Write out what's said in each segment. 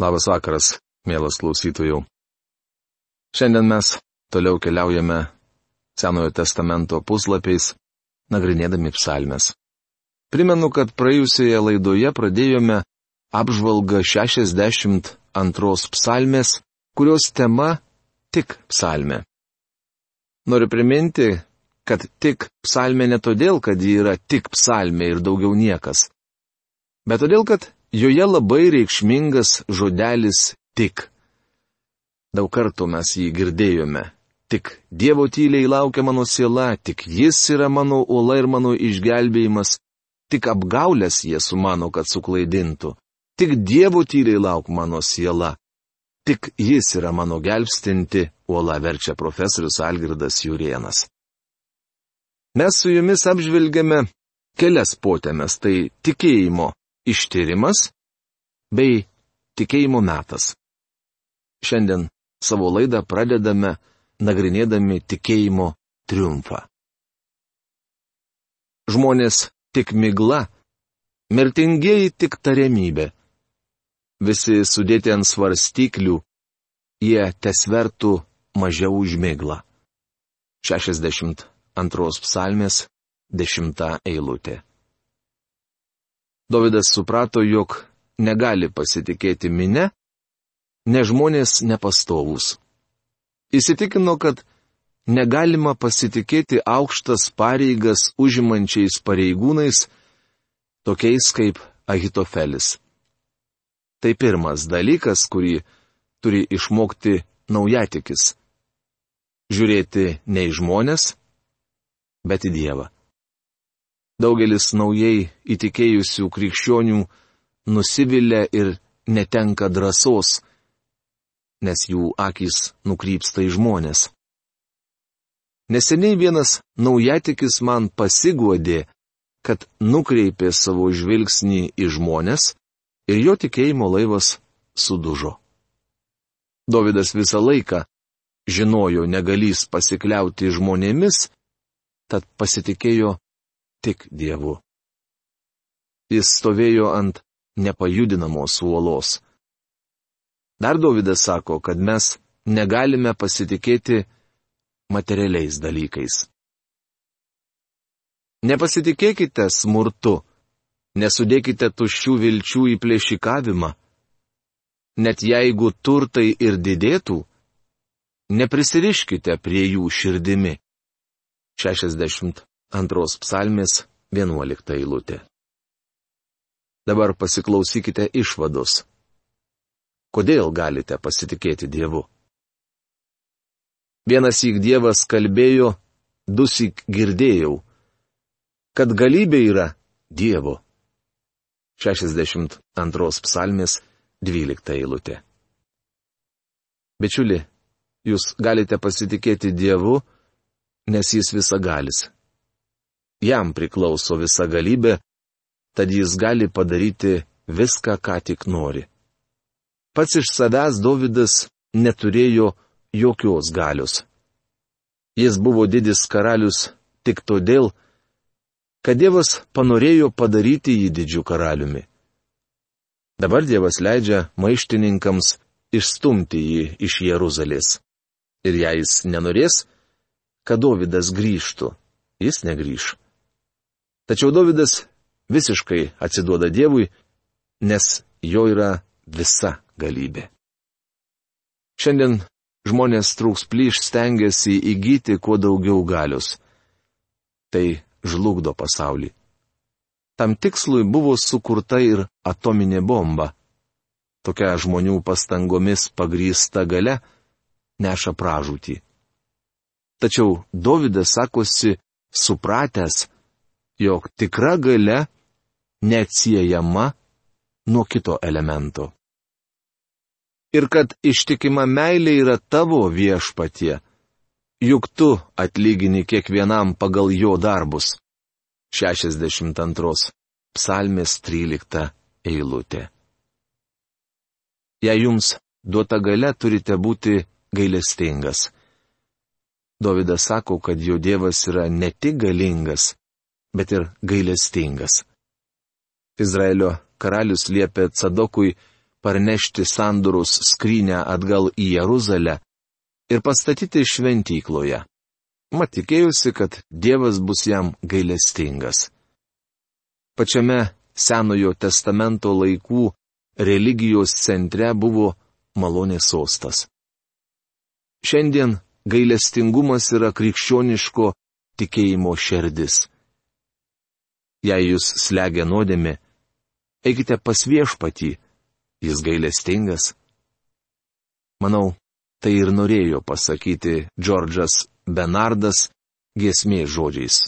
Labas vakaras, mielas klausytojų. Šiandien mes toliau keliaujame Senojo testamento puslapiais, nagrinėdami psalmes. Primenu, kad praėjusioje laidoje pradėjome apžvalgą 62 psalmės, kurios tema tik psalmė. Noriu priminti, kad tik psalmė ne todėl, kad ji yra tik psalmė ir daugiau niekas, bet todėl, kad Joje labai reikšmingas žodelis tik. Daug kartų mes jį girdėjome. Tik Dievo tyliai laukia mano siela, tik Jis yra mano uola ir mano išgelbėjimas, tik apgaulės jie sumano, kad suklaidintų. Tik Dievo tyliai lauk mano siela. Tik Jis yra mano gelbstinti, uola verčia profesorius Algirdas Jurienas. Mes su jumis apžvelgiame kelias potėmes - tai tikėjimo, ištyrimas bei tikėjimo metas. Šiandien savo laidą pradedame nagrinėdami tikėjimo triumfą. Žmonės tik migla, mirtingieji tik tariamybė. Visi sudėti ant svarstyklių, jie tesvertų mažiau už miglą. 62 psalmės 10 eilutė. Davidas suprato, jog negali pasitikėti minę, ne žmonės nepastovus. Įsitikino, kad negalima pasitikėti aukštas pareigas užimančiais pareigūnais, tokiais kaip Ahitofelis. Tai pirmas dalykas, kurį turi išmokti naujatikis. Žiūrėti ne į žmonės, bet į Dievą. Daugelis naujai įtikėjusių krikščionių nusivilia ir netenka drąsos, nes jų akis nukrypsta į žmonės. Neseniai vienas naujatikis man pasiguodė, kad nukreipė savo žvilgsnį į žmonės ir jo tikėjimo laivas sudužo. Davidas visą laiką žinojo negalys pasikliauti žmonėmis, tad pasitikėjo tik Dievu. Jis stovėjo ant nepajudinamos uolos. Dar Davidas sako, kad mes negalime pasitikėti materialiais dalykais. Nepasitikėkite smurtu, nesudėkite tuščių vilčių į plėšikavimą. Net jeigu turtai ir didėtų, neprisiriškite prie jų širdimi. 60 antros psalmės 11 eilutė. Dabar pasiklausykite išvados. Kodėl galite pasitikėti Dievu? Vienas įk Dievas kalbėjo, dusik girdėjau, kad galybė yra Dievo. 62 psalmės 12 eilutė. Bičiuli, jūs galite pasitikėti Dievu, nes Jis visagalis jam priklauso visa galybė, tad jis gali padaryti viską, ką tik nori. Pats iš savęs Davidas neturėjo jokios galios. Jis buvo didis karalius tik todėl, kad Dievas panorėjo padaryti jį didžiu karaliumi. Dabar Dievas leidžia maištininkams išstumti jį iš Jeruzalės. Ir jei jis nenorės, kad Davidas grįžtų, jis negrįž. Tačiau Davidas visiškai atsiduoda Dievui, nes jo yra visa galybė. Šiandien žmonės trūks plyš stengiasi įgyti kuo daugiau galius. Tai žlugdo pasaulį. Tam tikslui buvo sukurta ir atominė bomba. Tokia žmonių pastangomis pagrįsta gale neša pražūtį. Tačiau Davidas sakosi supratęs, jog tikra gale neatsiejama nuo kito elemento. Ir kad ištikima meilė yra tavo viešpatie, juk tu atlygini kiekvienam pagal jo darbus. 62. Psalmės 13 eilutė. Jei jums duota gale, turite būti gailestingas. Davidas sako, kad jo Dievas yra ne tik galingas, bet ir gailestingas. Izraelio karalius liepė Cadokui parnešti sandurus skrynę atgal į Jeruzalę ir pastatyti šventykloje. Mat tikėjusi, kad Dievas bus jam gailestingas. Pačiame Senojo testamento laikų religijos centre buvo malonės sostas. Šiandien gailestingumas yra krikščioniško tikėjimo šerdis. Jei jūs slegia nuodėmi, eikite pas viešpatį, jis gailestingas. Manau, tai ir norėjo pasakyti Džordžas Benardas giesmės žodžiais.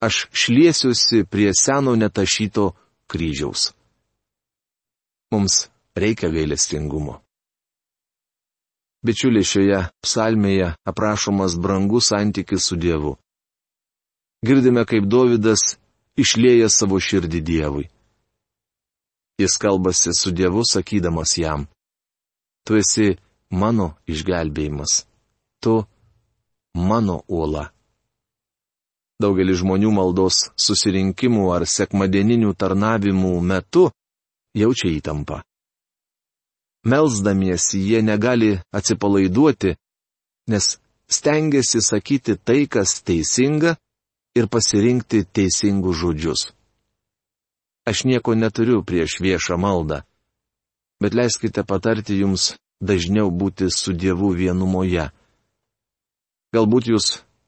Aš šliesiuosi prie seno netašyto kryžiaus. Mums reikia gailestingumo. Bičiuliai šioje psalmėje aprašomas brangus santykis su Dievu. Girdime, kaip Dovydas išlėja savo širdį Dievui. Jis kalbasi su Dievu, sakydamas jam, Tu esi mano išgelbėjimas, tu mano uola. Daugelis žmonių maldos susirinkimų ar sekmadieninių tarnavimų metu jaučia įtampą. Melsdamiesi jie negali atsipalaiduoti, nes stengiasi sakyti tai, kas teisinga ir pasirinkti teisingus žodžius. Aš nieko neturiu prieš viešą maldą, bet leiskite patarti jums dažniau būti su Dievu vienumoje. Galbūt jūs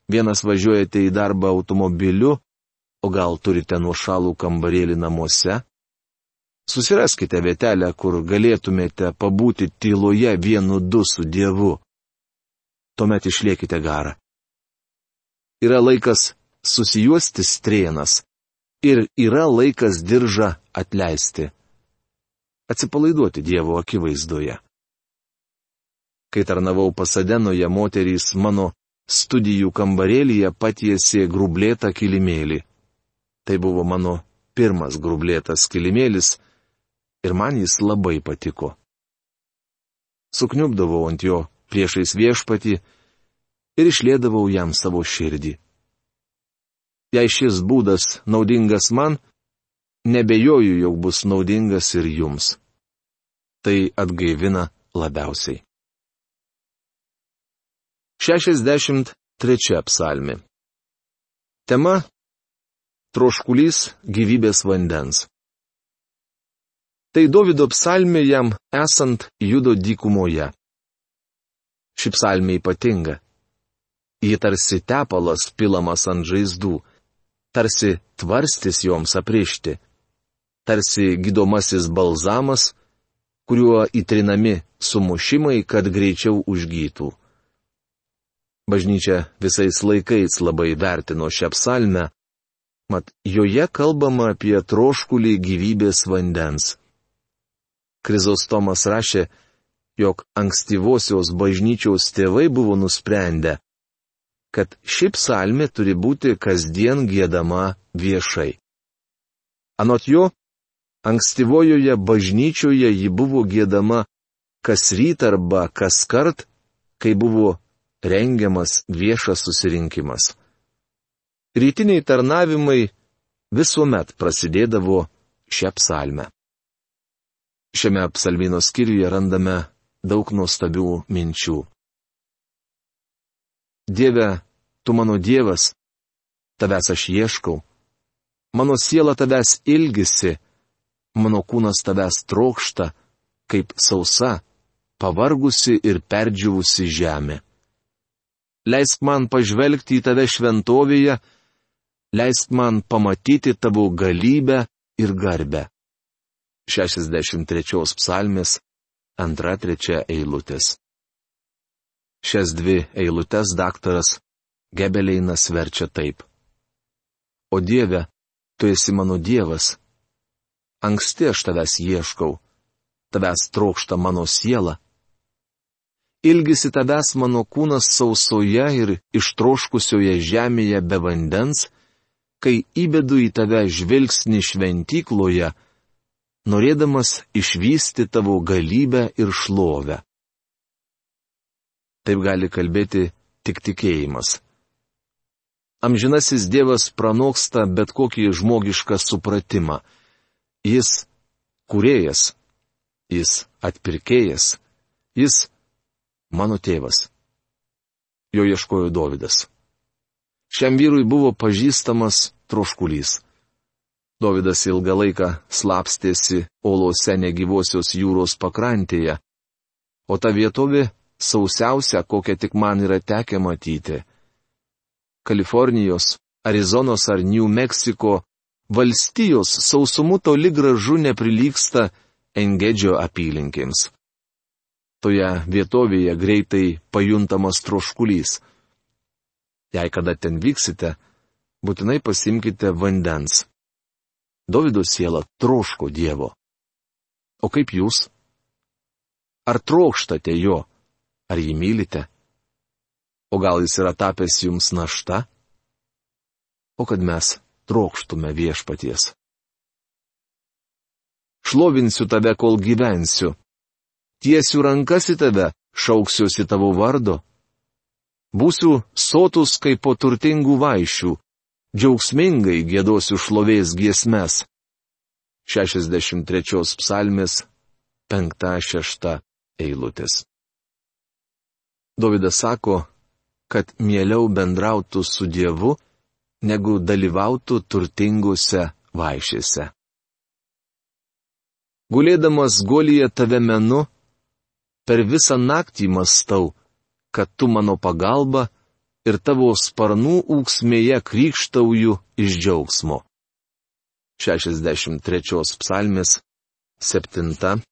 vienas važiuojate į darbą automobiliu, o gal turite nuošalų kambarėlį namuose? Susiraskite vietelę, kur galėtumėte pabūti tyloje vienu du su Dievu. Tuomet išliekite garą. Yra laikas susijuosti strėnas ir yra laikas diržą atleisti. Atsipalaiduoti Dievo akivaizdoje. Kai tarnavau pasadenoje, moterys mano studijų kambarėlyje patiesė grublėtą kilimėlį. Tai buvo mano pirmas grublėtas kilimėlis ir man jis labai patiko. Sukniubdavau ant jo priešais viešpatį ir išlėdavau jam savo širdį. Jei šis būdas naudingas man, nebejoju, jog bus naudingas ir jums. Tai atgaivina labiausiai. 63 psalmi. Tema - troškulys gyvybės vandens. Tai Davido psalmė jam esant judo dykumoje. Ši psalmė ypatinga. Ji tarsi tepalas pilamas ant žaizdų, tarsi tvarstis joms aprišti, tarsi gydomasis balzamas, kuriuo įtrinami sumušimai, kad greičiau užgytų. Bažnyčia visais laikais labai vertino šią psalmę, mat joje kalbama apie troškulį gyvybės vandens. Krizostomas rašė, jog ankstyvosios bažnyčios tėvai buvo nusprendę, kad ši psalmė turi būti kasdien gėdama viešai. Anot jo, ankstyvojoje bažnyčioje ji buvo gėdama kas ryt arba kas kart, kai buvo rengiamas viešas susirinkimas. Rytiniai tarnavimai visuomet prasidėdavo šią psalmę. Šiame psalmino skyriuje randame daug nuostabių minčių. Dieve, tu mano Dievas, tavęs aš ieškau, mano siela tavęs ilgisi, mano kūnas tavęs trokšta, kaip sausa, pavargusi ir perdžiūvusi žemė. Leisk man pažvelgti į tave šventovėje, leisk man pamatyti tavo galybę ir garbę. 63 psalmės antra trečia eilutės. Šias dvi eilutes daktaras Gebeleinas verčia taip. O Dieve, tu esi mano Dievas. Anksti aš tavęs ieškau, tavęs trokšta mano siela. Ilgisi tavęs mano kūnas sausoje ir ištroškusioje žemėje be vandens, kai įbedu į tave žvilgsnį šventykloje, norėdamas išvysti tavo galybę ir šlovę. Taip gali kalbėti tik tikėjimas. Amžinasis Dievas pranoksta bet kokį žmogišką supratimą. Jis - kurėjas, Jis atpirkėjas. Jis mano tėvas. Jo ieškojo Dovydas. Šiam vyrui buvo pažįstamas troškulys. Dovydas ilgą laiką slapstėsi olose negyvosios jūros pakrantėje, o ta vietovė sausiausia, kokią tik man yra tekę matyti. Kalifornijos, Arizonos ar New Mexico valstijos sausumu toli gražu neprilyksta Engedžio apylinkėms. Toje vietovėje greitai pajuntamas troškulys. Jei kada ten vyksite, būtinai pasimkite vandens. Davido siela troško Dievo. O kaip jūs? Ar trokštate jo? Ar jį mylite? O gal jis yra tapęs jums našta? O kad mes trokštume viešpaties. Šlovinsiu tave, kol gyvensiu. Tiesiu rankas į tave, šauksiuosi tavo vardo. Būsiu sotus kaip po turtingų vaišių, džiaugsmingai gėdosiu šlovės giesmes. 63 psalmės 5-6 eilutės. Davidas sako, kad mieliau bendrautų su Dievu, negu dalyvautų turtingose vaišėse. Gulėdamas golyje tave menu, per visą naktį mastau, kad tu mano pagalba ir tavo sparnų ūksmėje krikštauju iš džiaugsmo. 63 psalmės 7-8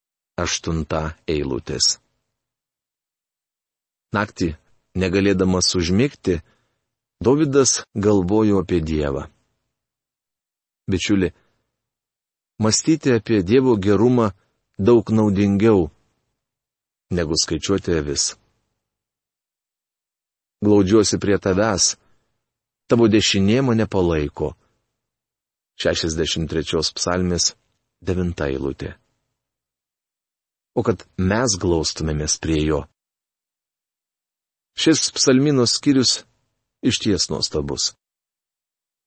eilutės. Naktį, negalėdamas užmigti, Davidas galvojo apie Dievą. Bičiuli, mąstyti apie Dievo gerumą daug naudingiau negu skaičiuoti avis glaudžiuosi prie tavęs, tavo dešinė mane palaiko. 63 psalmės 9 eilutė. O kad mes glaustumėmės prie jo. Šis psalmino skyrius iš ties nuostabus.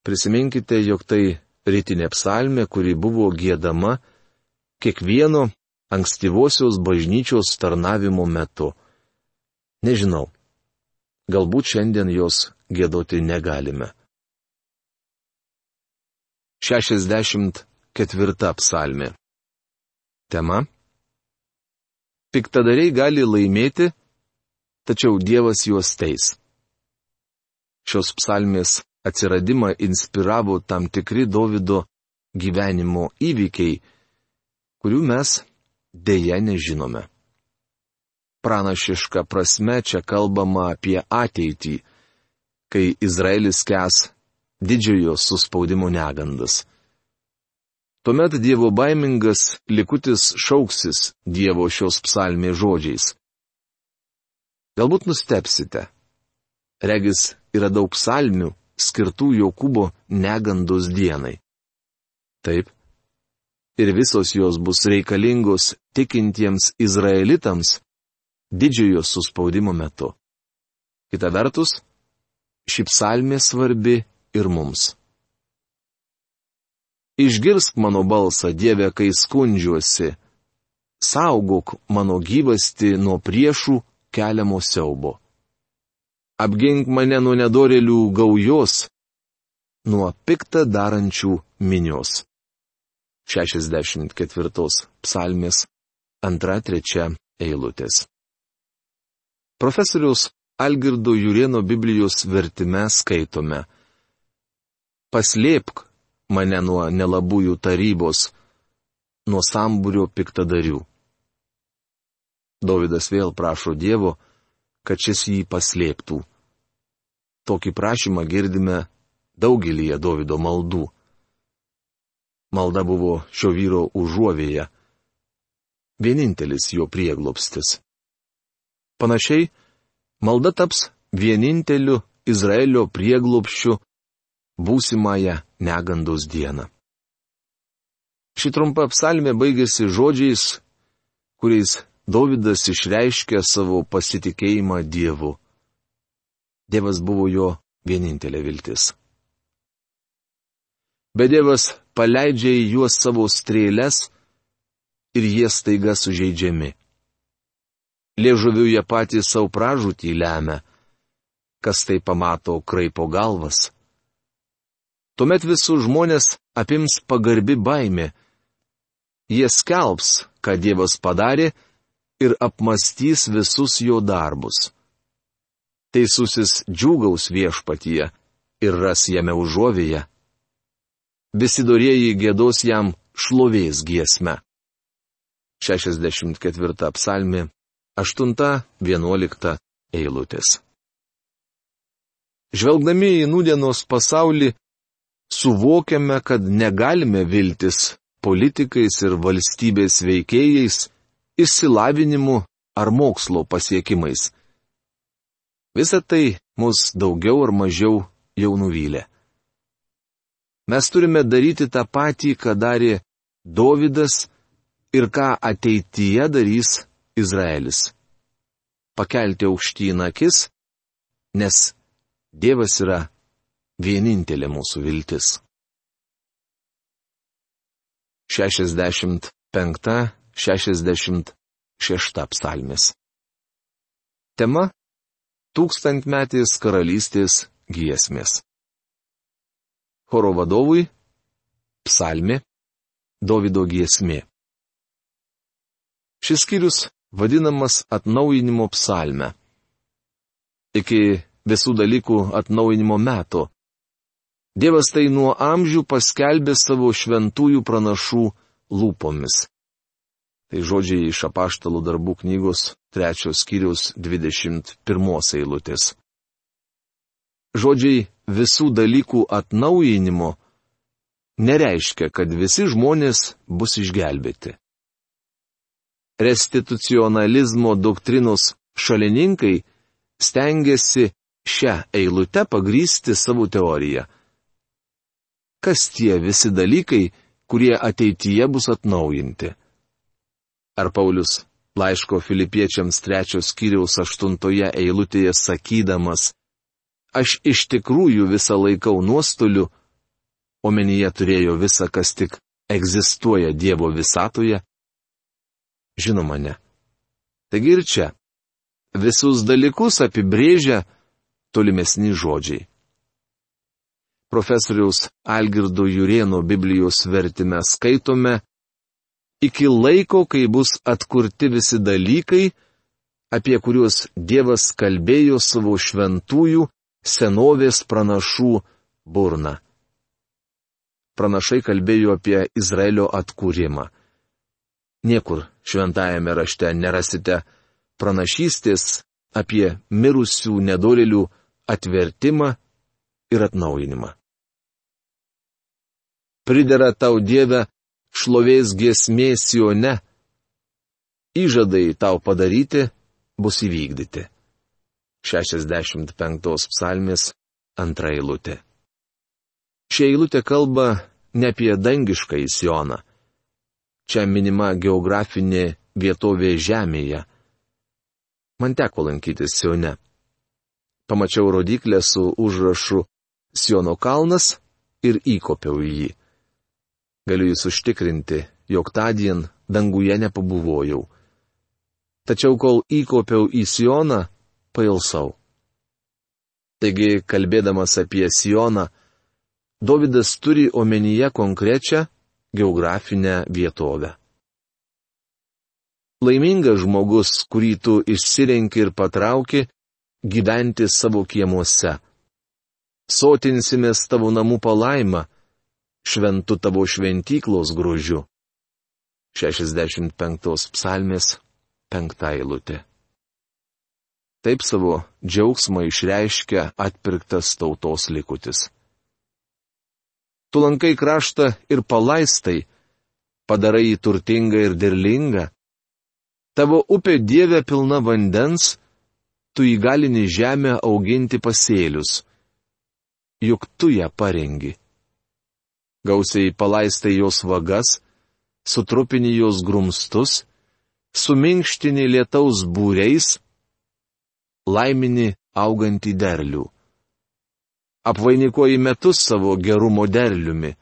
Prisiminkite, jog tai rytinė psalmė, kuri buvo gėdama kiekvieno ankstyvosios bažnyčios tarnavimo metu. Nežinau, Galbūt šiandien jos gėdoti negalime. 64 psalmė. Tema. Piktadariai gali laimėti, tačiau Dievas juos teis. Šios psalmės atsiradimą inspiravo tam tikri Davido gyvenimo įvykiai, kurių mes dėja nežinome pranašiška prasme čia kalbama apie ateitį, kai Izraelis kes didžiojo suspaudimo negandas. Tuomet Dievo baimingas likutis šauksis Dievo šios psalmės žodžiais. Galbūt nustepsite. Regis yra daug psalmių skirtų Jokūbo negandos dienai. Taip. Ir visos jos bus reikalingos tikintiems izraelitams, didžiojo suspaudimo metu. Kita vertus, ši psalmė svarbi ir mums. Išgirsk mano balsą, Dieve, kai skundžiuosi. Saugok mano gyvasti nuo priešų keliamo siaubo. Apgink mane nuo nedorelių gaujos, nuo piktą darančių minios. 64 psalmės 2-3 eilutės. Profesoriaus Algirdo Jurieno Biblijos vertime skaitome. Paslėpk mane nuo nelabųjų tarybos, nuo sambūrio piktadarių. Davidas vėl prašo Dievo, kad šis jį paslėptų. Tokį prašymą girdime daugelįje Davido maldų. Malda buvo šio vyro užuovėje. Vienintelis jo prieglopstis. Panašiai, malda taps vieninteliu Izraelio prieglopščiu būsimąją negandos dieną. Ši trumpa psalmė baigėsi žodžiais, kuriais Davidas išreiškė savo pasitikėjimą Dievu. Dievas buvo jo vienintelė viltis. Bet Dievas paleidžia į juos savo strėlės, ir jie staiga sužeidžiami. Liežuviu jie patys savo pražūtį lemia. Kas tai pamato, kraipo galvas. Tuomet visus žmonės apims pagarbi baimė. Jie skelbs, ką Dievas padarė ir apmastys visus jo darbus. Teisusis džiūgaus viešpatyje ir ras jame užuovėje. Visi dorėjai gėdos jam šlovės giesmę. 64 psalmi, 8-11 eilutės. Žvelgdami į nudienos pasaulį, suvokiame, kad negalime viltis politikais ir valstybės veikėjais, išsilavinimu ar mokslo pasiekimais. Visa tai mus daugiau ar mažiau jau nuvylė. Mes turime daryti tą patį, ką darė Dovydas ir ką ateityje darys Izraelis. Pakelti aukštyn akis, nes Dievas yra vienintelė mūsų viltis. 65-66 psalmis. Tema tūkstantmetės karalystės giesmės. Choro vadovui - psalmi - Davido giesmė. Šis skyrius vadinamas atnaujinimo psalme. Iki visų dalykų atnaujinimo meto. Dievas tai nuo amžių paskelbė savo šventųjų pranašų lūpomis. Tai žodžiai iš apaštalų darbų knygos trečios skyriaus 21 eilutės. Žodžiai visų dalykų atnaujinimo nereiškia, kad visi žmonės bus išgelbėti. Restitucionalizmo doktrinos šalininkai stengiasi šią eilutę pagrysti savo teoriją. Kas tie visi dalykai, kurie ateityje bus atnaujinti? Ar Paulius laiško filipiečiams trečios kiriaus aštuntoje eilutėje sakydamas, aš iš tikrųjų visą laikau nuostoliu, omenyje turėjo visą, kas tik egzistuoja Dievo visatoje? Žinoma, ne. Taigi ir čia. Visus dalykus apibrėžia tolimesni žodžiai. Profesoriaus Algirdo Jurieno Biblijos vertime skaitome, iki laiko, kai bus atkurti visi dalykai, apie kuriuos Dievas kalbėjo savo šventųjų senovės pranašų burna. Pranašai kalbėjo apie Izraelio atkūrimą. Niekur šventajame rašte nerasite pranašystės apie mirusių nedorelių atvertimą ir atnaujinimą. Pridera tau Dieve šlovės giesmė Sione. Įžadai tau padaryti bus įvykdyti. 65 psalmės antra eilutė. Šia eilutė kalba ne apie dangišką Sioną. Čia minima geografinė vietovė Žemėje. Man teko lankytis Sione. Pamačiau rodiklę su užrašu Siono kalnas ir įkopiau į jį. Galiu jūs užtikrinti, jog tądien danguje nepabuvojau. Tačiau kol įkopiau į Sioną, pailsau. Taigi, kalbėdamas apie Sioną, Davidas turi omenyje konkrečią geografinę vietovę. Laimingas žmogus, kurį tu išsirenki ir patrauki, gyventi savo kiemuose. Sotinsimės tavo namų palaimą, šventu tavo šventyklos grožiu. 65 psalmės, 5 eilutė. Taip savo džiaugsmą išreiškia atpirktas tautos likutis. Tu lankai kraštą ir palaistai, padarai jį turtingą ir derlingą. Tavo upė dievė pilna vandens, tu įgalini žemę auginti pasėlius. Juk tu ją parengi gausiai palaistai jos vagas, sutrupini jos grumstus, suminkštini lietaus būreis, laimini augantį derlių. Apvainikuoji metus savo gerumo derliumi.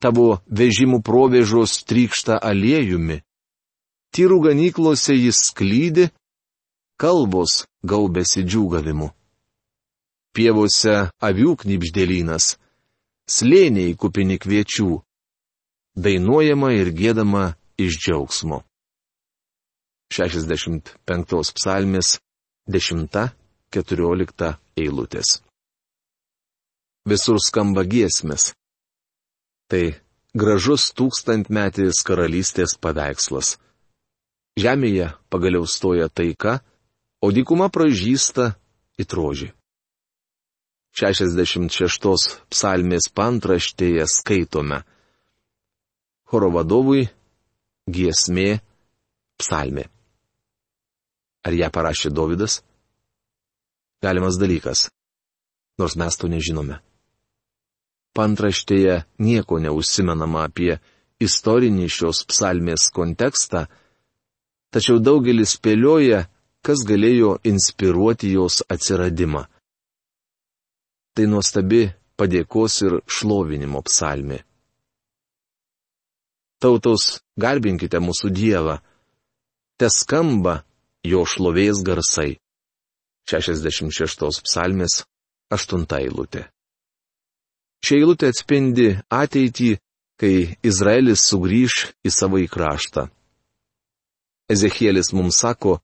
Tavo vežimų provėžos trykšta aliejumi, tyrų ganyklose jis sklydi, kalbos gaubėsi džiūgavimu. Pievose avių knipždėlynas, slėniai kupini kviečių, dainuojama ir gėdama iš džiaugsmo. 65 psalmės 10-14 eilutės. Visur skamba giesmės. Tai gražus tūkstantmetis karalystės paveikslas. Žemėje pagaliau stoja taika, o dykuma pražįsta į trožį. 66 psalmės pantraštėje skaitome. Choro vadovui giesmė psalmė. Ar ją parašė Davidas? Galimas dalykas. Nors mes to nežinome. Pantraštėje nieko neužsimenama apie istorinį šios psalmės kontekstą, tačiau daugelis spėlioja, kas galėjo inspiruoti jos atsiradimą. Tai nuostabi padėkos ir šlovinimo psalmė. Tautos, garbinkite mūsų Dievą. Te skamba jo šlovės garsai. 66 psalmės 8 eilutė. Šia eilutė atspindi ateitį, kai Izraelis sugrįž į savo įkraštą. Ezekielis mums sako,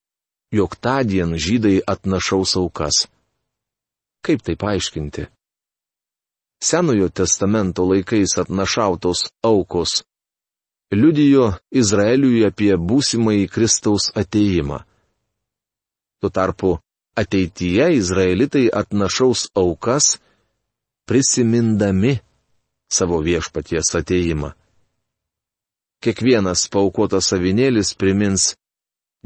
jog tą dieną žydai atnašaus aukas. Kaip tai paaiškinti? Senojo testamento laikais atnašautos aukos liudijo Izraeliui apie būsimąjį Kristaus ateimą. Tuo tarpu ateityje izraelitai atnašaus aukas, prisimindami savo viešpaties ateimą. Kiekvienas paukotas avinėlis primins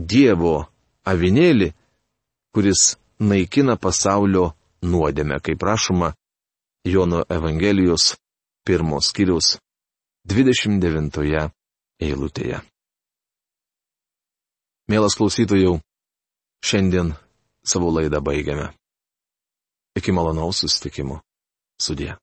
Dievo avinėlį, kuris naikina pasaulio nuodėmę, kaip prašoma Jono Evangelijos pirmos skyrius 29 eilutėje. Mielas klausytojų, Šiandien savo laidą baigiame. Iki malonaus susitikimo. Sudė.